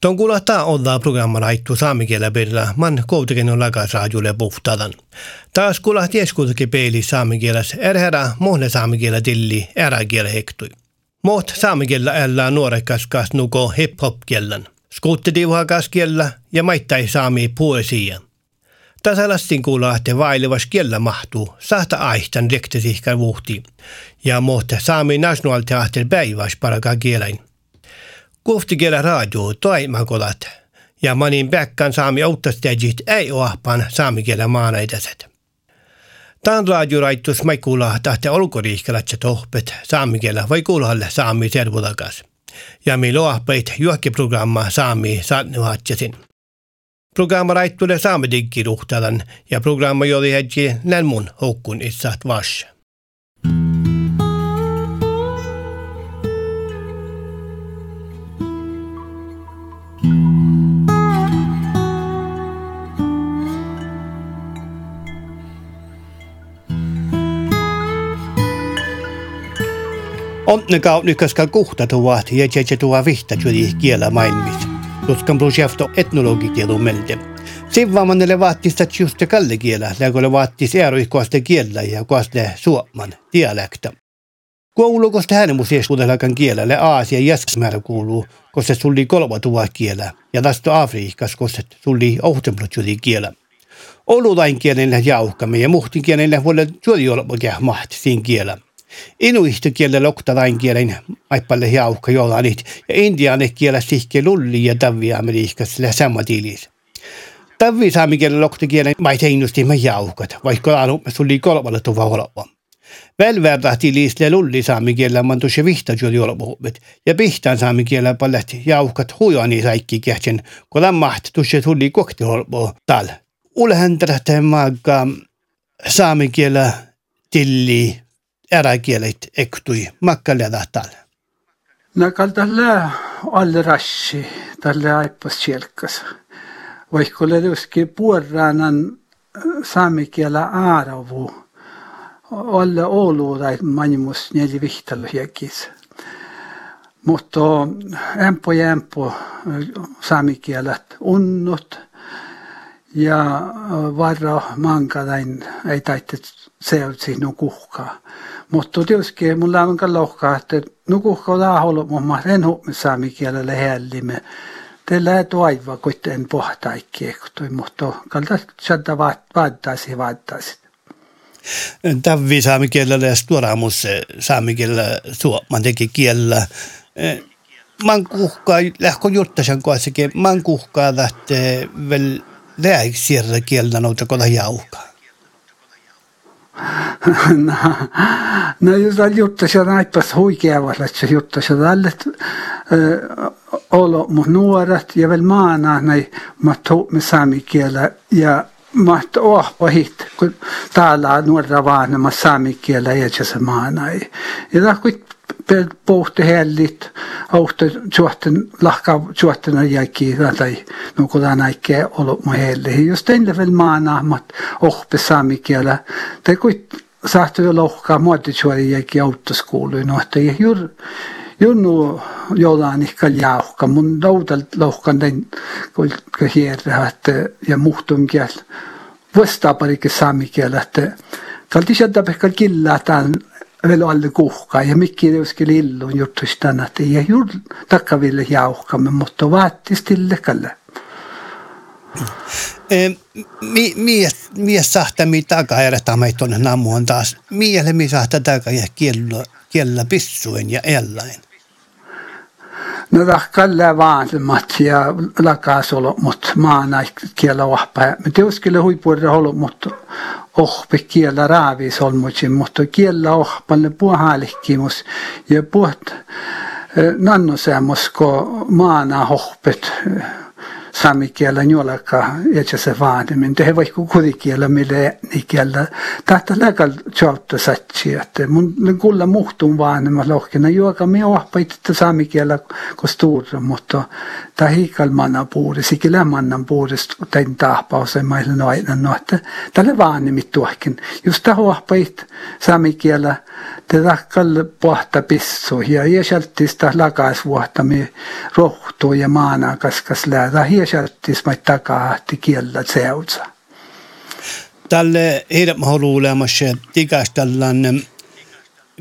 Ton kuulostaa olla programma laittu saamikielä perillä, man kuitenkin on lagasraajulle puhtadan. Taas kuulostaa tieskultakin peili saamikieläs, erherä mohne saamikielä tilli, eräkielä hektui. Moht saamikielä ellää nuorekas kas nuko hip-hop-kielän. Skuuttitiuhakas kielä ja maittai saami poesia. Tasalastin kuulahte vailevas kielä mahtuu, sahta aihtan rektisihkän vuhti. Ja moht saami nationalteater päiväs paraka kielain. Kuhti kielä radio toimakolat. Ja manin päkkän saami auttastäjit ei oahpan saami kielä maanaidaset. Tämän radioraitus mai kuulla tahte olkoriihkelatse tohpet saami kielä vai kuulalle saami servulakas. Ja mi loahpeit juokkiprogramma saami saatnuhatjasin. Programma raittule saami diggiruhtalan ja programma jodi hedji nän mun hokkun itsat vash. Onnne kau nykäskal kuhta tuvat ja tjetje tuva vihta tjuli kielä maailmissa. Tuskan projekto etnologikielu melde. Sivvaamanelle vaattista just kalle kielä, läkolle vaattis eroihkoaste kielä ja koaste suoman dialekta. Koulukosta häänemusieskuudelakan kielelle Aasia jäsmäärä kuuluu, koska sulli kolma tuva kielä, ja tästä Afrikas, koska sulli ohtemplutjuli kielä. Olulain kielellä jauhkamme ja muhtin kielellä voi olla mahti siinä kielä. Inuista kielellä loktalain kielen aippalle jauhka jollaanit ja intiaane kielä sihke lulli ja tavvi amerikkas sillä samma tilis. Tavvi saami kielellä lokta kielen mai teinusti mä jauhkat, vaikka anu sulli kolmalla tuva oleva. Välverta tilisle lulli saami kielellä man tuossa vihta juoli ja pihtaan saami kielellä pallet jauhkat huijani saikki kehtsen, kun lammaht tuossa tuli kokti oleva tal. Ulehän tähtä maagga saami kielellä tilli ära keelt ektui makkaledahtal. Nagal talle all rassi, talle aipas tšelkas. Vaikule tõuski puurraanan saami keele aaravu. Olla ooluudaid manimus neli vihtal jäkis. Mutta ämpö jämpö saami kielet unnut ja varra mankadain ei taitse seotsi no kuhkaa. Mutta tietysti mulla on lohkaa, että nukuhko laaholo mamma en huomi saami kielellä hellimme. Teillä ei toivoa, kun en pohtaikki mutta kalta sieltä vaadattaisi vaadattaisi. Tävi saami kielellä ja stuoraamus saami kielellä suoman teki kielellä. Man kuhkaa, lähkö juttasen kohdassakin, man kuhkaa lähtee vel lääksierä kielellä noita kolla jauhkaa. no, no jos on juttu, se on aipas huikeavalla, että se juttu, se on alle olo mun nuoret ja vielä maana näin mä me saami kielä ja mä ohpahit, kun täällä on nuorra vaan mä saami kielä ja se maana. Ja pohti hellit, auto suhten lahka suhten jäki tai nukulla näikke ollut mun helle. Jos teille vielä maanahmat ohpe saami kielä, te kuit saatte jo lohkaa muotti suori jäki autoskouluun, no että juuri junnu jollain ehkä jauhka. Mun noudalt lohkan den kun hierrä, ja muhtun kielä. Vastaaparikin saami kielä, että kalti sieltä ehkä tämän vielä alle kuhkaa ja mikki joskin lillun juttuisi tänä, että ei juuri takkaville jauhkamme, mutta vaattis tillekalle. Mies, mies sahta mi takaerta meitä on namuon taas. Miele mi sahta taka ja kiellä, kiellä pissuen ja ellain. No kalle vaatimat ja lakas olo, mutta maana kiellä vahpa. Me teuskille huipuudella olo, mutta ohpeh kiela raabis olmutsimus, to kiela ohpalle puhalihkimus ja puht eh, nannusemus, kun maana ohpet ja se vaanimin. Tehe vaikka kudikielä mille kielä. Tahta läkal tjautta satsi, että mun kulla muhtuun vaanima lohkina juoka me ohpait, että saamikielä kostuura, mutta ta hiikal manna puuri, sikillä mannan puurista tein tahpaus ja maille noina, no että tälle vaanimit tuohkin. Just ta ohpait saamikielä, te takkal pohta pissu ja iäsältistä lakaisvuotta me rohtuu ja maana kaskas läätä hiäsältis mai takaa kiellä seutsa. Tälle heidän haluulemassa tikästellään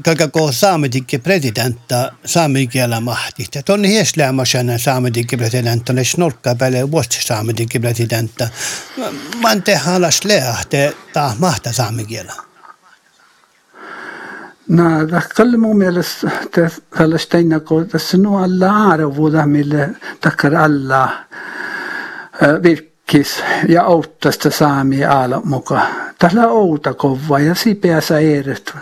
kakako saametikke presidentta saamikielä mahtista. Tonni hieslämässä saametikke presidentta, ne snorkkaa päälle vuosi saametikke presidentta. Man te halas leahte ta mahta saamikielä. No, kalli mun mielestä tällaista innako, tässä nu alla arvoda, mille takkar alla virkkis ja outtasta saami ala muka. Tällä outa kova ja sipeässä eeret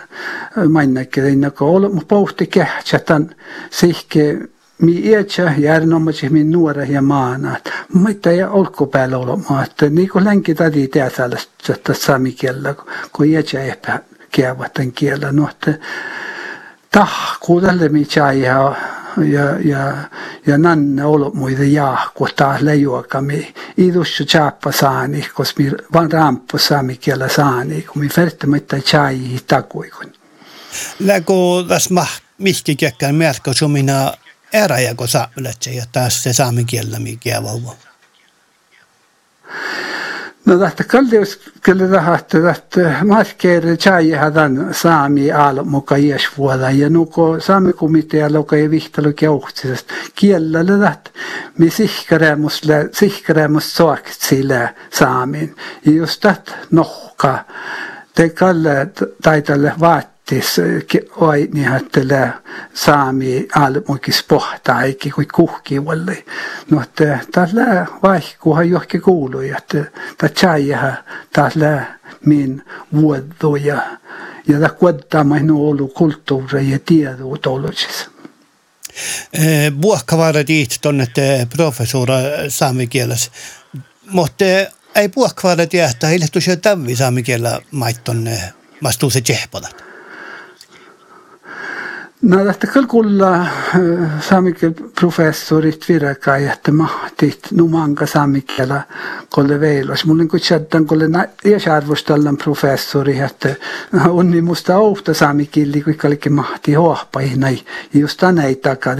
mainnakke innako, olla mu pohti kähtsatan sihke mi iätsä järnomasi min nuora ja maana. Mutta ei olko päällä olemaan, että niin kuin länki täti tehdä tällaista saami kielellä, kun iätsä epä kielten kielellä. No, että tahku tälle mitä ja ja ja ja nanne olo muide ja kun taas lejuokami idussu chappa saani kos mi van ramppu saami kielä saani kun mi färttämättä chai takuikun. Läko tässä mah mihki kekkään merkka sumina eräjäko saamelatsä ja taas se saami kielä mikä vauva. tahate kaldjus, kelle tahate, tahate maskeer chai hadan saami al muka ies vuoda. Ja nuko saami komitea loka ja vihtalu keuhtsisest kielellä taht mi sihkaremusle sihkaremus soaksile saamin. Ja just taht nohka te kalle taidalle vaat tis oi ni hattele saami al muikis pohta eikä kui kuhki valle. No että tällä vaihkuha johki kuului että ta chaija tällä min vuodoja ja ta kuottaa mainu olu kulttuuri ja tiedu tologis Puhkavara tiit tonne professora saamikieles, mutta ei puhkavara tiedä, että heille tosiaan tävi saamikielä maittonne vastuu se tsehpodat. No tästä kulla saamikel professorit virka että mahtit numanka saamikielä kolle veilos. Mulla on kutsettan kolle iäsarvostallan professori, että on niin musta outa saamikilli, kun kaikki mahti hohpa näin. Just tänä ei takaa,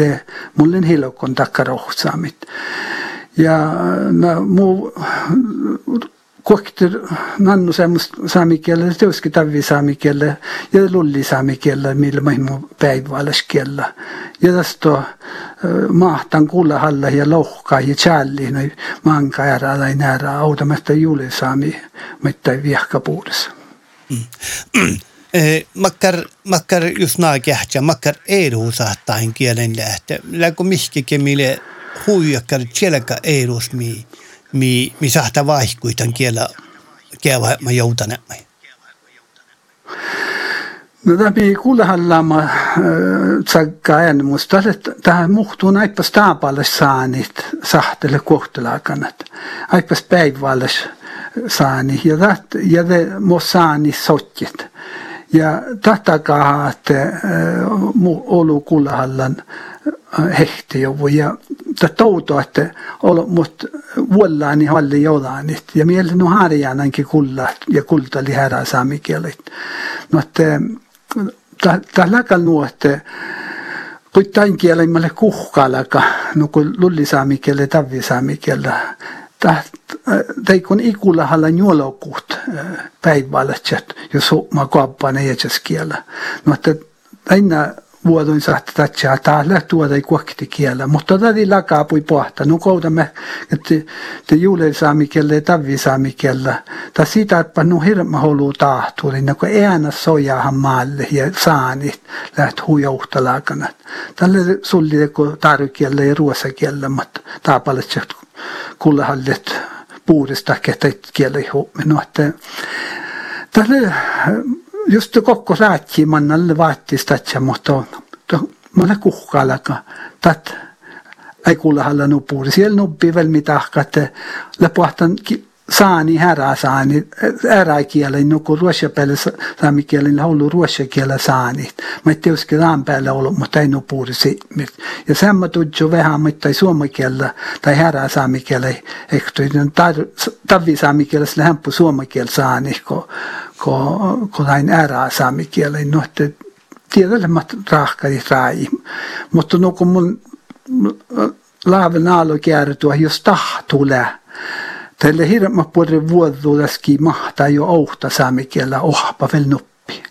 mulla on hilokon takka rohsaamit. Ja no, muu kohti nannu semmoista saamikielellä, teoski tavi saamikielellä ja lulli saamikielellä, millä mahmu päiväalaskielellä. Ja tästä mahtan kuulla halla ja lohkaa ja challi, no manka ära tai näärä autamatta juuli saami, mutta viehkapuudessa. Mm. makkar, makkar just naa kähtsä, makkar edu saattain kielen lähtö. Läkö mihkikin mille huijakkar tjelka edus mii mi, mi sahta vaihkuitan kielä kielä mä joutan No tämä kuulehallama äh, tsakka en musta, tähän muhtuu aippas taapalle saanit sahtele kohtelakanat. Aippas päivälle saani ja ja de mo saani sotjit. Ja tahtakaa, että äh, olu kuulehallan äh, hehti ja ta touto, että olo, mut vuollaani halli jodanit. Ja mieli no harjaanankin kulla ja kulta li härä saamikielit. No, että tällä kalnu, että tain kielemälle kuhkalaka, no kun lulli saamikielä, tavi saamikielä, tai kun ikulla halla juolokut päivällä, jos ma kuappane jätsäskielä. No, että aina vuodon sahti tatsaa täällä tuoda ei kuokti kielä, mutta tätä lakaa pui pohta. No koutamme, että te juulen saami kielä ja tavi saami kielä. Ta sitä, että no hirma holu tahtuu, niin kun äänä sojahan maalle ja saanit läht huijouhta lakanat. Tälle sulli kun tarvikielä ja ruosakielä, mutta taapalet se kullahallet puudesta ketä kielä No, että tälle just kokko räätsi mannalle vaattis tätsä, mutta mana kuhkalaka tat ei kuule halla nupuuri. Siellä nuppi vielä mitä että lepuahtan saani härä saani, ärä kielen, nuku ruosia päälle saami kielen, ollut ruosia kielen saani. Mä et teuski raan päälle ollut, mutta ei nupuuri siimit. Ja semmo tudju vähän, mutta ei suomi kielellä tai härä saami kielen, ehkä tavi saami kielessä lähempö suomi kielen saani, kun näin ärä saami kielen. No, mä rahkari rai. Mutta no kun mun laaven alo kiertua, jos tahtulee, Tälle hirma puolelle vuoduudessakin mahtaa jo ouhta saamikielä ohpa vel nuppi.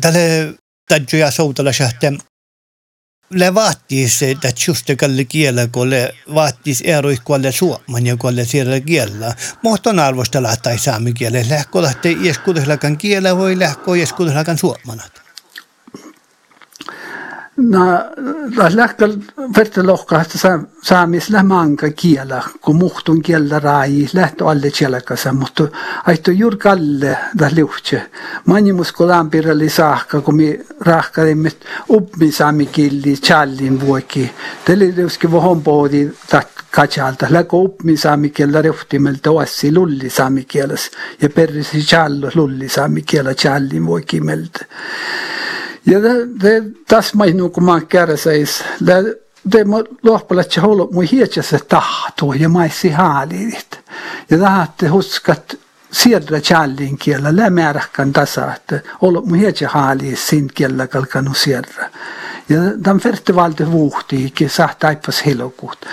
Tälle täytyy soutella sähtem le vaattis että just kalle kielä kun le vaattis eroi kuolle suoman ja kuolle siellä kielellä. On arvosta lähtää saami kielellä. Lähkö lähtee ieskutuslakan kielä voi lähkö ieskutuslakan suomanat. No, lähkä vertalohka, että sa, saamis lämmanka kielä, kun muhtun kielä rai, lähtö alle kielakasa, mutta aito juuri kalle da liuhtse. Manimus kun lämpirälli saakka, kun mi rahkarimme upmi saami kieli, challin vuoki. Tälle liuski vohon poodi katjalta, läkö upmi saami kielä rehtimeltä oassi lulli saami kielas, ja perrisi challo lulli saami kielä challin vuoki meltä. Ja det, det, tas mai nu kun man kärsäis. Det, lopuksi ollut mun hietsä tahto ja maissi haalit. Ja tahatte huskat siedra challin kielä lämääräkään tasa, että ollut mun hietsä haali sin kielä kalkanu siedra. Ja tämän festivalti vuhtiikin sahtaipas helokuut.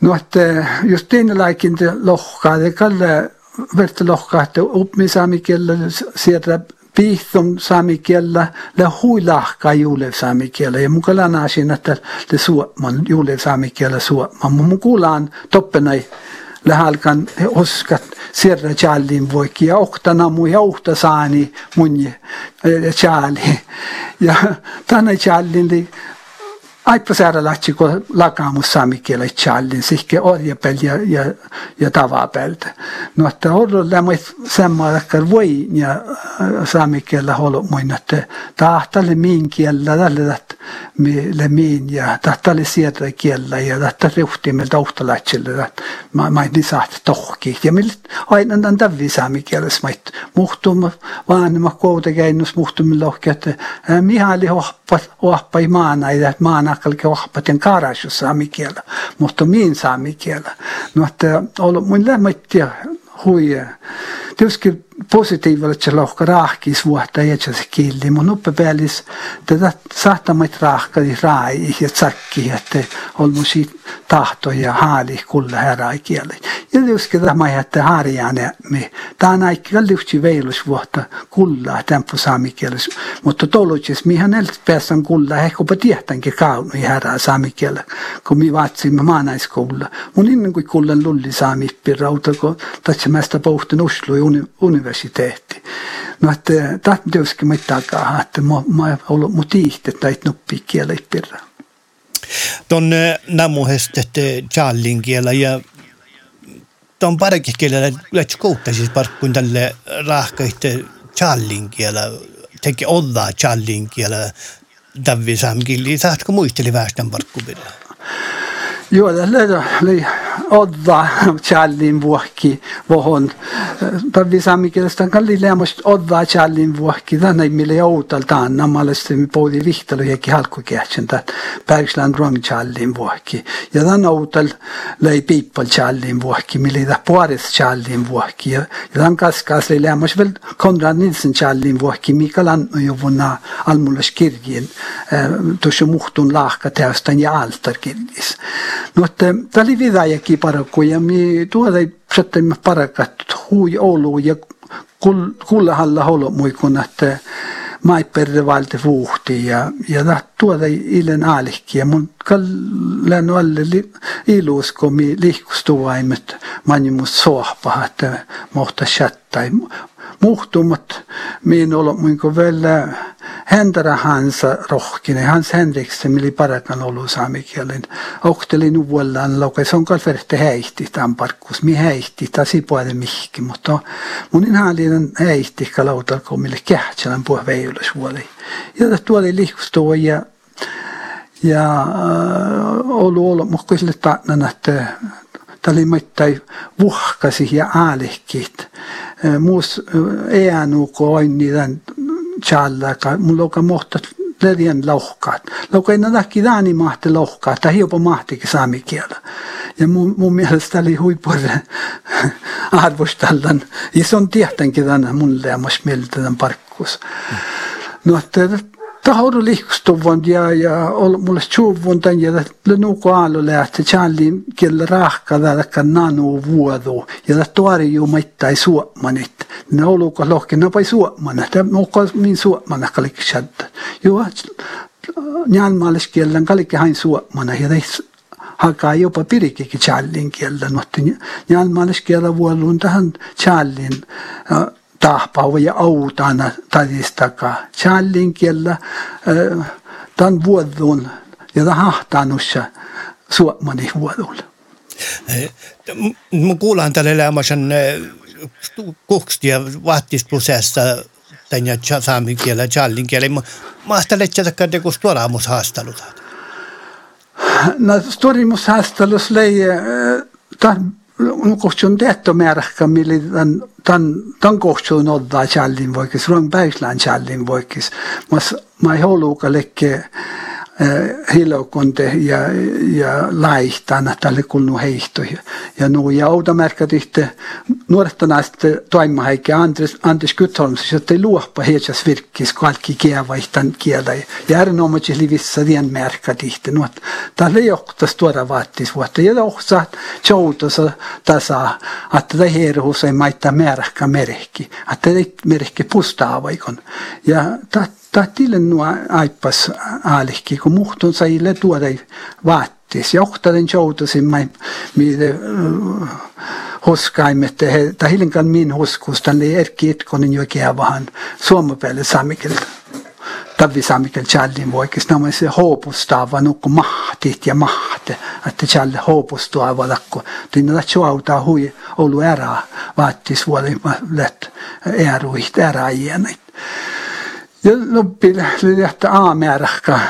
No, että jos teinalaikin lohkaa, det kalle verte lohkaa, että uppmisaami kielä piihtom saami kielellä ja huilahka juulev saami kielellä. Ja mukalla naasin, että te suoman juulev saami kielellä suoman. Mun kuulaan toppenai lähalkan oskat sirra challin voikki ja ohtana mu ja ohta saani mun challi. Ja tänne challin Aippasäädä lähti, kun lakaamus saamikielä challin, sihke orjapel ja, ja, ja tavapeltä. No, että ollut lämmöit semmoinen, voi ja äh, saamikielä ollut muin, että tahtalle miin kielä, tälle, le miin ja tahtalle sieltä kielä ja tahtalle reuhtimella tohtalaitsille, että mä, ei saat tohki. Ja millä aina tämän tävi saamikielessä, mä muhtum, vaan mä kouta käinnus muhtumilla että äh, mihaili hohpa, hohpa maana, että maana kalke ohpaten karasju saami kielä, mutta min saami kielä. No, että ollut mun lämmittäjä huija. Tietysti positiivilla, että se lohka rahkis vuotta ja se kieli, mun uppe päällis tätä sahtamait rahkadi rai ja tsakki, että on mun siitä tahto ja haali kulla herää kieli. Ja tietysti tämä että harjaan me, on aika lyhti veilus vuotta kulla tempo saami kieles, mutta tolutjes mihän eltä päässän kulla, ehkä jopa tietänkin kaunui herää saami kielä, kun mi vaatsimme maanaiskoululla. Mun ennen kuin kullan lulli saami pirrauta, kun tässä mästä pohtin Oslo universiteetti. No, että tietysti mitään, että mä, mä ollut mun tiihtet näitä nuppia kielä pirra. Tuon namuhestet Charlin kielä ja tuon paremmin kielellä lähtisi siis parkkuun tälle rahkaitte Charlin kielä, teki olla Charlin kielä Davvi Samkilli. Saatko muisteli väestön parkkupilla? Joo, tällä oli odda challin vuokki vohon. Pävi saamikielestä kalli leamost odda challin vuokki. Tänä ei mille outaltaan namalesti mi poudi vihtelu jäki halkukehtsen tät Bergsland rong challin vuokki. Ja tänä outal lei people challin vuokki, mille tä puoris challin vuokki. Ja tämän kaskas lei leamos vel Konrad Nilsen challin vuokki, mikä lannu jo vuonna almulas kirgin. Tuossa muhtun lahka teostan ja altar kirgis. No, että tämä oli vidäjäkin parakku ja mi tuoda sitten parakat hui Oulu ja kullahalla holo muikun, että maipperre valti vuhti ja, ja tuoda ilen aalihki ja mun kallan alle li, ilusko mi lihkustuvaimet manjumus sohpa, että mohta chattai muhtumat min olo muinko vielä händara hansa rohkine. Hans Henriksen mili parakan olu saamikielen ohteli nuvollan laukai se on kalferte häihti tämän parkkus. Mi häihti tasi puolelle mihki mutta mun inhaalinen häihti kalautal komille kähtsälän puhe veilus vuoli. Ja tuoli lihkustua ja ja äh, olu olo muhkoisille taatnan että Tämä oli mittai vuhkasi ja aalihkit. Muus eänuko on niiden challaka. On mohta lerien lohkaat. Lauka ei näki daani mahti lohkaat, tai jopa mahtikin saamikielä. Ja mun, mun mielestä oli huippuinen arvostallan. Ja se on tietenkin tänne mun leemas mieltä tämän parkkus. No, lihkustuvon ja, ja ol, mulle tjuvun tän ja lenuko aalu lähti. Tjallin kelle rahka täälläkä nanu vuodu. Ja tuori ju maittai suomanit. Ne oluko lohke, ne pai suomana, tämä nuko min suomana kalik shadda. Joo, njalmaalis kielen kalik hain suomana ja teis hakaa jopa pirikikin tjallin kielen, mutta njalmaalis kielen vuodun tähän tjallin tahpauva ja autana tadistaka. Challin kiellä tämän vuodun ja tämän hahtanussa suomani vuodulla. Mä kuulen tälle elämäsen kukstia vahtisprosessa tänne saamen kielellä, challin kielellä. Mä ajattelen, että tämä on storamushaastelut. No, storamushaastelut lei, tämän kohtuun tehtomääräkkä, millä tämän, tämän, tämän kohtuun ottaa challin voikis, ruon päislään challin voikis. Mas mä ei haluuka lekke Eh, heilakond ja, ja laihti annettalle kulnu heihtoja. Ja nuu jaudamärkadihti nuortanast toimahaike Andres, Andres Kytholm, siis jotta ei luopa heitsas virkkis kalki kielvaihtan kielä. Ja erinomaisesti livissa vien märkadihti. No, tälle johtas tuoda vaatis vuotta. Ja oksat joutosa tasa, että tämä heeruus ei maittaa märkä merkki. Että ei merkki pustaavaikon. Ja tätä tahtille nuo aipas aalihki, kun muhtun sai tuoda vaattis. Johtaren joutasin mai, mille uh, huskaimet, tai hilinkan min huskustan, li erkki itkonen jo kevahan suomapäälle saamikelta. Tavi saamikel challin voikis, nämä se hoopustava nukku mahtit ja mahte, että challe hoopustua valakko. Tinna la autaa hui olu ära vaattis vuoli lätt äruiht ära ienait. Ja loppil lähti A-märkä,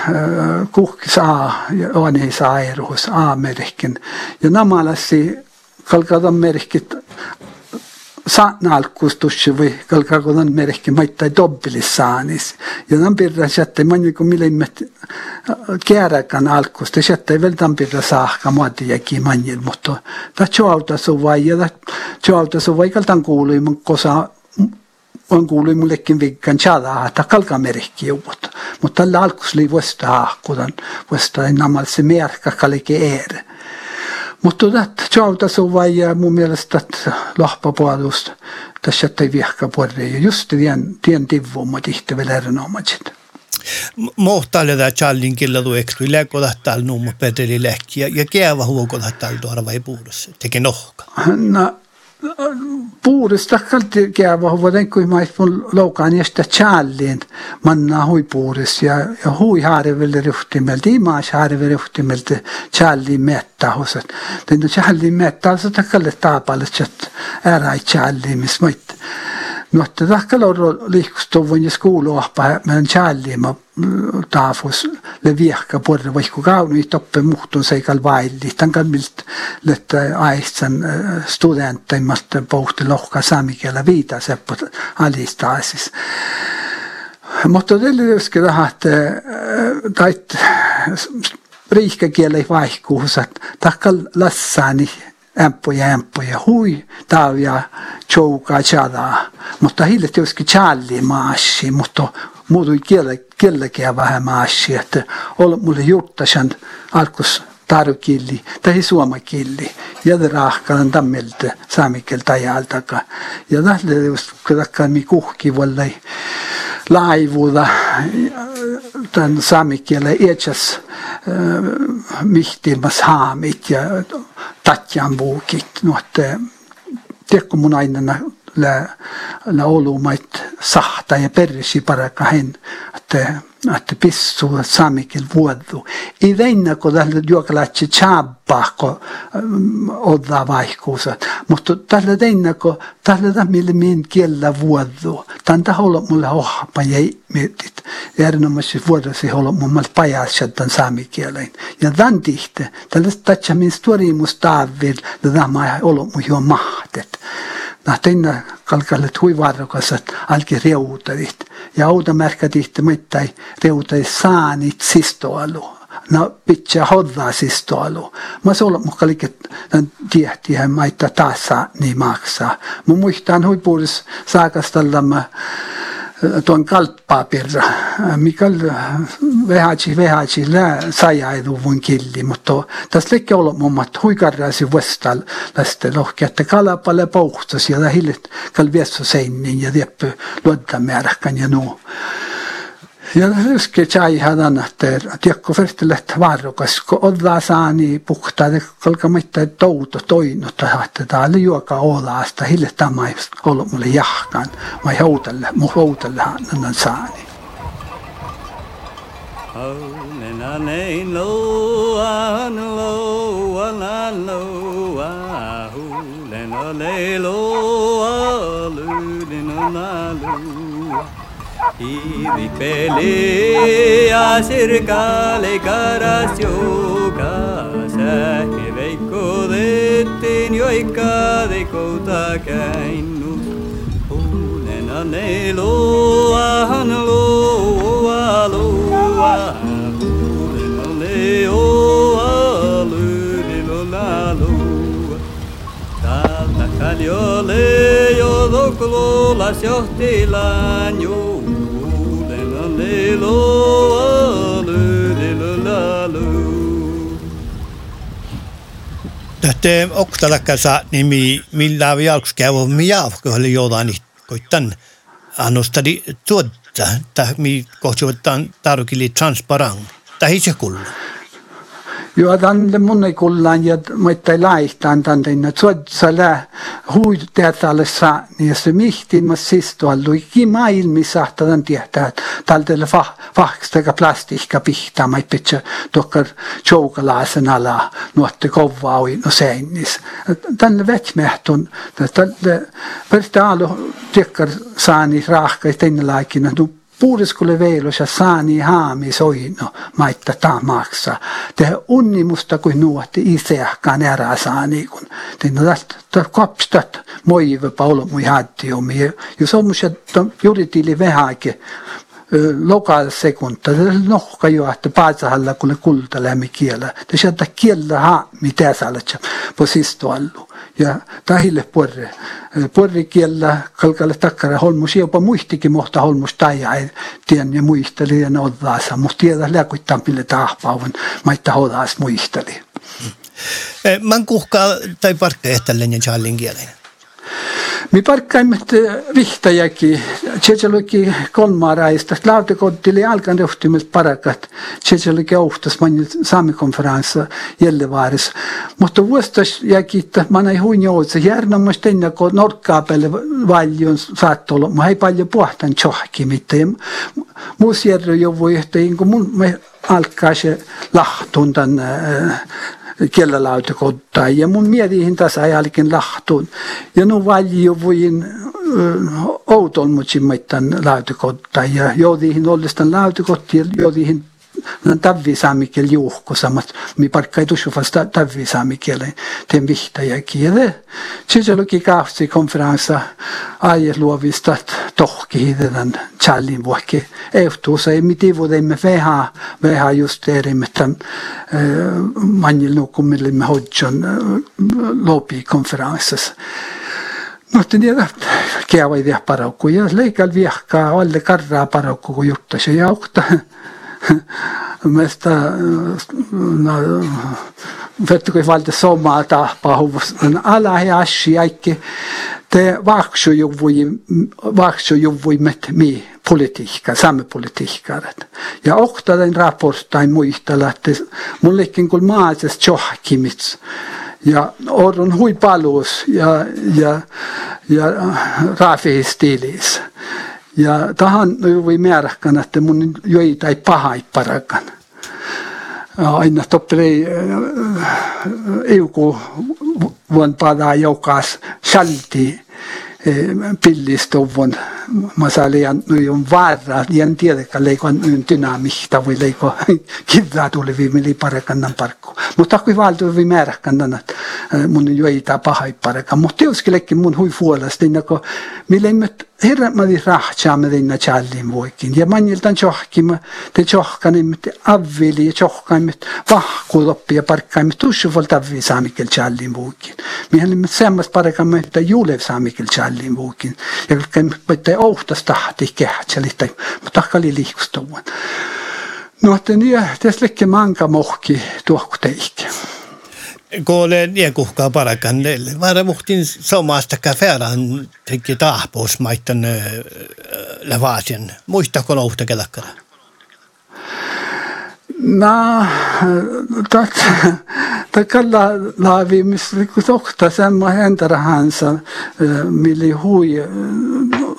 kuhkis A, ja onis aeruus A-merkin. Ja namalassi kalkadan merkit saanalkustus või kalkadan merkki maittai dobbilissaanis. Ja tämän pirra jätte mani kun millimmet kääräkan alkusta, jätte vielä tämän pirra saakka muoti jäki manjil, mutta tämä tjauta suvai ja tämä tjauta suvai kaltan kuului mun kosa on kuului mullekin vikkan chada että kalkamerkki juvut. Mutta tällä alkus oli vuosta haakkudan, vuosta namal se merkka kalike er. Mutta tätä chauta se vai mun mielestä lohpapuolusta tässä ei vihka puolelle. Ja just tien, tien tivvuuma tihti vielä erinomaiset. Mohtaille tämä challin killa tu ekstri läkoda tal numma peteli läkki ja käävä huokoda tal tuoda vai puhdus. Teke nohka. No, puurista kalti käyvä vuoden kuin mä mun loukaan josta challin manna hui puuris ja, ja hui haarevelle ryhtimeltä imaas haarevelle ryhtimeltä challin metta hosat. Den challin metta alltså takalle taapalle chat ära challin noh, ta tahab küll olla liikustab või skuulu ahpa, meidän tjällima taafus leviähkä puolella vaikku kauni toppe muhtun seikal vailli. Tämän kammilt lette aistan äh, studentteimmat pohti lohka saamikielä viita seppo alistaa siis. Mutta tietysti tähän, että taitt äh, riikkakielä ei vaihkuu, että takkal lassaani niin ämpöjä ämpöjä hui taavia chouka chada mutta hille tietysti challi maassi mutta muutu kiele kielläkin vähän maassi että olla mulle juttasan alkus tarukilli tai suomakilli. Ja rahkalan tammelta saamikelta ajaltaka. Ja tällä just kun mi kuhki vallai laivuuda tämän saamikielen iätsäs mihtimas haamit ja tatjan buukit. No, että tiedätkö mun aina lä, lä olumait sahta ja persi paraka hen, että vuodu. I veinä, kun tällä juokalatsi tjabba, kun odda vaihkuusa. Mutta tällä teinä, kun tällä tämmöillä min kiellä vuodu. Tämän taholla mulle ohpa jäi mietit. Erinomaisesti vuodosi olla mun mal pajassa tämän saamikielen. Ja tämän tihte, tällä tatsa min storimus taavil, tämä ollut mun jo mahtet. Nah, teine kalkalet huivarrokasat alki reutadit ja automärkadit mõttai reutadit saanit sistoalu. No pitää hoddaa sistoalu. Mä sulla mukaan liiket tiehti ja maita taas niin maksaa. Mä muistan huipuudessa saakastalla mä tuon kalppapirra, mikä vähäksi vähäksi lää sajaiduvun killi, mutta tässä lekki olla mummat huikarraasi vastal tästä lohkeatta kalapale pouhtas ja hillit kalviessa seinin ja tieppy luottamäärän ja nuu. Ja ryske chai hadan ter tiekko fertelet varrokas ko odla saani puhtaa de kolka mitta touto toino tahatte täällä juoka olaasta hille tämä ollut mulle jahkan mä houtelle mu houtelle nan saani. Nena a a lu Ivi pelea cerca caracioca Sähe veikko dettiin joikka de kouta käinnu Huunena ne loa loa Huunena ne oa lyni lola loa Täältä kaljolle jo doklolas johtilan juu Tähte oktalakasa nimi millä vialks käy miav kohli jotain koittan annostadi tuotta tai mi kohtuutan tarkili transparent. Tai se ja ta on mõne kullan ja mõte laihtan ta on teinud sotsale huvitajatallessa nii see mihtimas siis tal luigi maailmis ta on tihti tal teile vah vahkstega plastiga pihta ma ei pitsa tohkar tšoogalasen ala nuotte kovva oi no seinis ta on vetmehtun ta on päris ta alu tihkar saani rahka teine laikina nupp veilos ja saani haami soino maitta tamaksa. Te unnimusta kuin nuotti iseäkään erää saani kun. Te tästä kopstat moive paulo mui haddiumi. Jos on musta juritili vähäke lokal sekunta. Se nohka jo, että paasahalla kun kulta lämmi kielä. Te sieltä kielä haa mitä saalat på sistoallu ja tahille porre. Porre kiellä kalkalle takkara holmus jopa muistikin mohta holmus taija ei tien ja muisteli ja oddaasa. Mutta tiedä lääkuittaan pille tahpaavan, maitta hodaas muisteli. Man kuhkaa tai parkka ehtälleen ja challin kielen. Mi parkkaimmat vihtajakin, Tsetseluki kolmaaraista, lautakottili alkan johtimilta parakat, Tsetseluki ohtas mani saamikonferenssa Jellevaaris. Mutta vuostas jäki, että mä näin huin joutsa, järnommas tennä, kun norkkaa päälle valjon saattolo, mä ei paljon puhtan tjohki mitään. Muus järjö jo voi, että mun me alkaa se lahtun tämän äh, kielelautekodta. Ja mun mietihin tässä ajallikin lahtuun. Ja no valju voin outol mutsin maittan lautekodta. Ja joudihin ollestaan lautekotti ja joudihin tavvi saamikiel juuhkosamat, mi parkka ei tusu vasta tavvi saamikielen ten vihtaja kiele. Sitten luki kahtsi konferenssa aies luovista tohki hiitetän challin vuokki. Ehtuussa ei miti vuodemme veha, veha just erimme tämän manjil nukkumille me hodjon lopi konferenssissa. No, tiedä, kiava idea paraukku. Ja leikal viehkaa alle karraa paraukku, kun jutta se jaukta. mesta no, vetkoi valta somaa tahpaa huvus ala ja ashi aikki te vaaksu juvui vaaksu juvui met mi politiikka, samepolitiikka. Ja oktaden raporttain muistella, että mullekin kun maasesta johkimits ja on hui paluus ja, ja, ja raafihistiilissä. Ja tahan voi määräkään, että mun joi tai pahai parakan. Aina toppelei euku vuon padaa joukas salti pillistuvun masalian on vaara en tiedäkään leiko dynamikta voi leiko kivää tuli viimeli parekannan parkku. Mutta kui valtu vi määräkannan mun joita pahai parekan mutta teoskellekin mun hui puolesta niin kun mille herra mä vi rahtsaamme dinna challin voikin. Ja manjiltan johkima te johkanim te avvili ja johkaimet vahkuudoppi ja parkkaimet tussu volta vi saamikel challin voikin. Mihin me semmas parekamme että juulev saamikel challin voikin. Ja kem että ohtas tahti kehtseli tai mutta kali liikustuvan no että niin tässä lekke manka mohki tuokteikki Kuule niekuhkaa parakan. Vara muhtin somasta kafeeran teki tahpuus maittan lavaasien. Muistako louhta kelakkara? No, tak, takalla laavi, missä tohta semmo häntarahansa, millä hui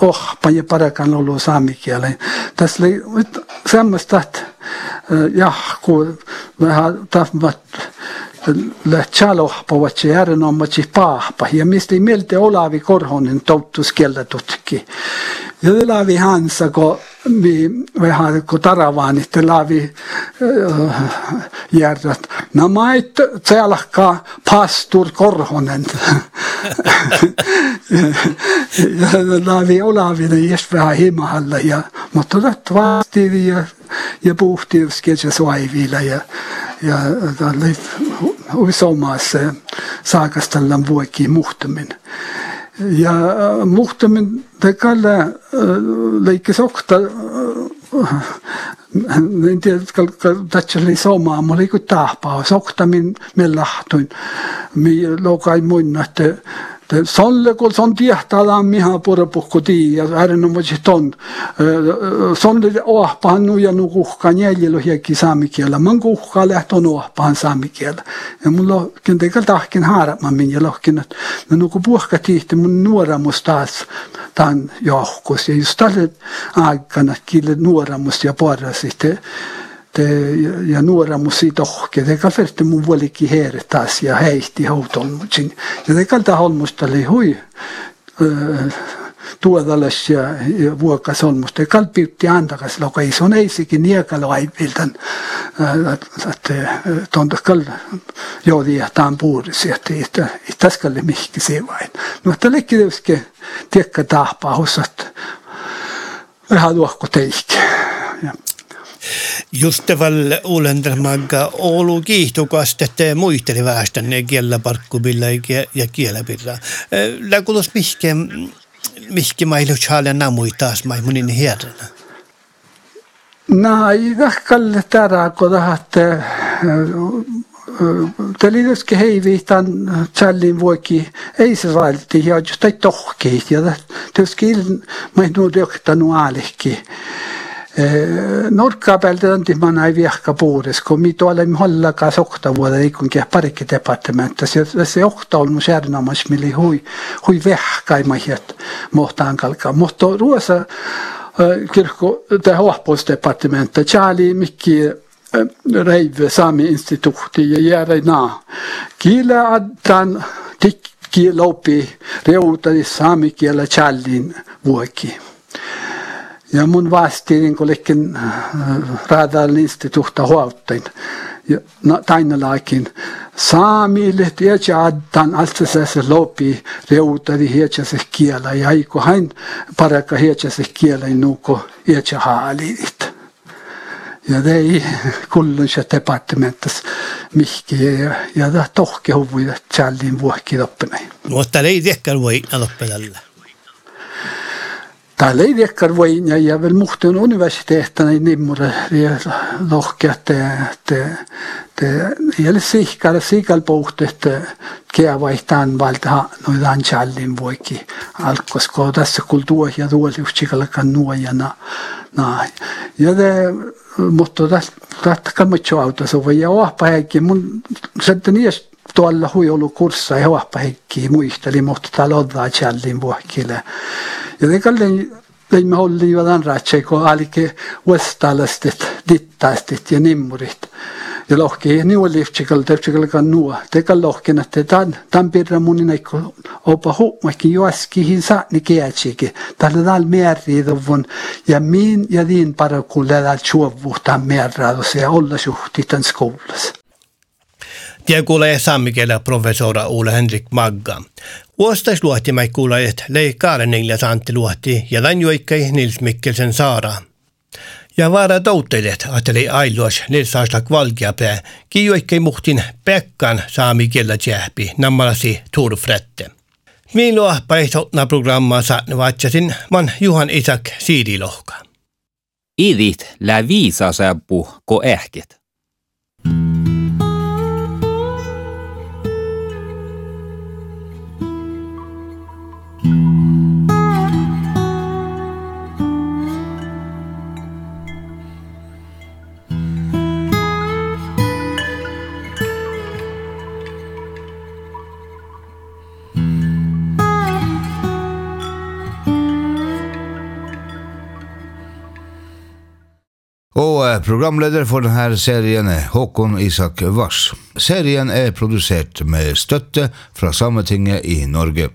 ohpa ja parakan ollut saamikielen. Tässä oli semmoista, että jahku vähän tahmat lähtsälohpavat se järjenommatsi paahpa. Ja mistä ei mieltä Olavi Korhonen touttus tutki. Ja Olavi Hansa, kun vi vähän kun taravaan, että laavi äh, järjät. No mait tselkkaa pastor Korhonen. laavi olavine Jeespea ema alla ja ma tulin vaasti ja, ja puhtin sketšis vaivile ja, ja ta oli usumas saagas tal on poegi muhtumine. ja muhtumine talle äh, lõikes ohta nende äh, tähtsali sama mulle kui tahpa, sohtamin me lahtuin, me loogai muinat Solle kun son tiehtaa miha purpukku tii ja äärenomaiset ton. Solle ohpahan nuja nu kuhka jäljellä hiekki saamikielä. Man kuhka lähtön ohpahan saamikielä. Ja mulla on kentekal tahkin haaraman min ja lohkin, no nuku puhka tiihti mun nuoramus taas tämän johkus. Ja just tälle aikana kille nuoramus ja porras sitten ja nuora musi tohke. Te kalferte mun vuolikki heere taas ja heihti houtolmutsin. Ja te kalta holmusta oli hui tuodalas ja, ja vuokas olmusta. Ja kalpiutti antakas loka ei son eisikin niekalo aiviltan. Että tonta kal joodi ja taan puurisi. Että täskalle mihki se vain. No että lekki teuske tiekka tahpaa hosat. Vähän tuokko teikki. Justeval ulendramaga Oulu kiihtukast, että muisteli väestön kiellä ja kielapilla. Läkulos mihke, mihke mailu chale namui taas mai munin hierrana. No, ei kalle tärää, kun tahatte Telidoske heivihtan challin voiki ei se valti ja just ei tohki ja tuskil mai nu doktanu alekki. Norka peal tõndima ei vihka puures, kun mi tuolla holla ka sokta vuoda ikunkin parikki departementas ja se ohta on mun järnamas, millä hui, hui vihka ei mahiat mohtaan kalka. Mutta ruosa kirkko te hohpuusdepartementa, Charlie mikki reive Sami instituutti ja jäädä naa. Kielä addan tikki lopi reutari saami kielä challin vuoki. Ja mun vasti niin kuin lekin raadal instituutta huoltain. Ja tainalaakin saamille tiedä addan se lopi reutari hietsä se kielä. Ja aiku hain parakka se kielä nuko hietsä haalit. Ja det är kullunsa departementas mihki ja, ja tohke huvida tjallin vuokki loppena. Mutta ei tiedäkään voi loppedalle. talivirkarvoin ja, ja veel Muhten universiteetena nimmur rohke, et, et, et jälle sihkar sigal puht, et keavaid on valda, no ta on tšallin võiki algas, kui tässä kultuur ja tuul juhtsigal ka nuojana. No, ja te, mutta tahtakaa mucho autossa voi ja ohpa heikin, mun sieltä niistä tuolla huijolu kurssa ja ohpa heikki muisteli mutta täällä oddaa challin vuokille. Ja te kallen teimme holli vadan ratse kun alike westalastet dittastet ja nimmurit. Ja lohki niu liftsikal tepsikal kan nuo. Te kal lohkin että tan tan pirra munin eikko opa huumakin joaski hin saani keätsiki tällä dal merri dovon ja min ja din para kulle dal chuovu tan merra se olla suhti tan skolas Tiedä kuulee saamikielä professora Ulla Henrik Magga. Uostais luohti mä kuulee, että lei Kaareninglia Antti luohti ja tämän joikkai Nils Mikkelsen Saara. Ja vaara touttelet, ajatteli ailuas Nils Aslak Valkeapää, kijoikkei muhtin Pekkan saamikielä tjähpi, nammalasi turfrette. Minua päihtotna programmaa vatsasin man Juhan Isak Siidilohka. Idit lä viisa säppu ko ähket. Og eh, programleder for denne serien er Håkon Isak Vars. Serien er produsert med støtte fra Sametinget i Norge.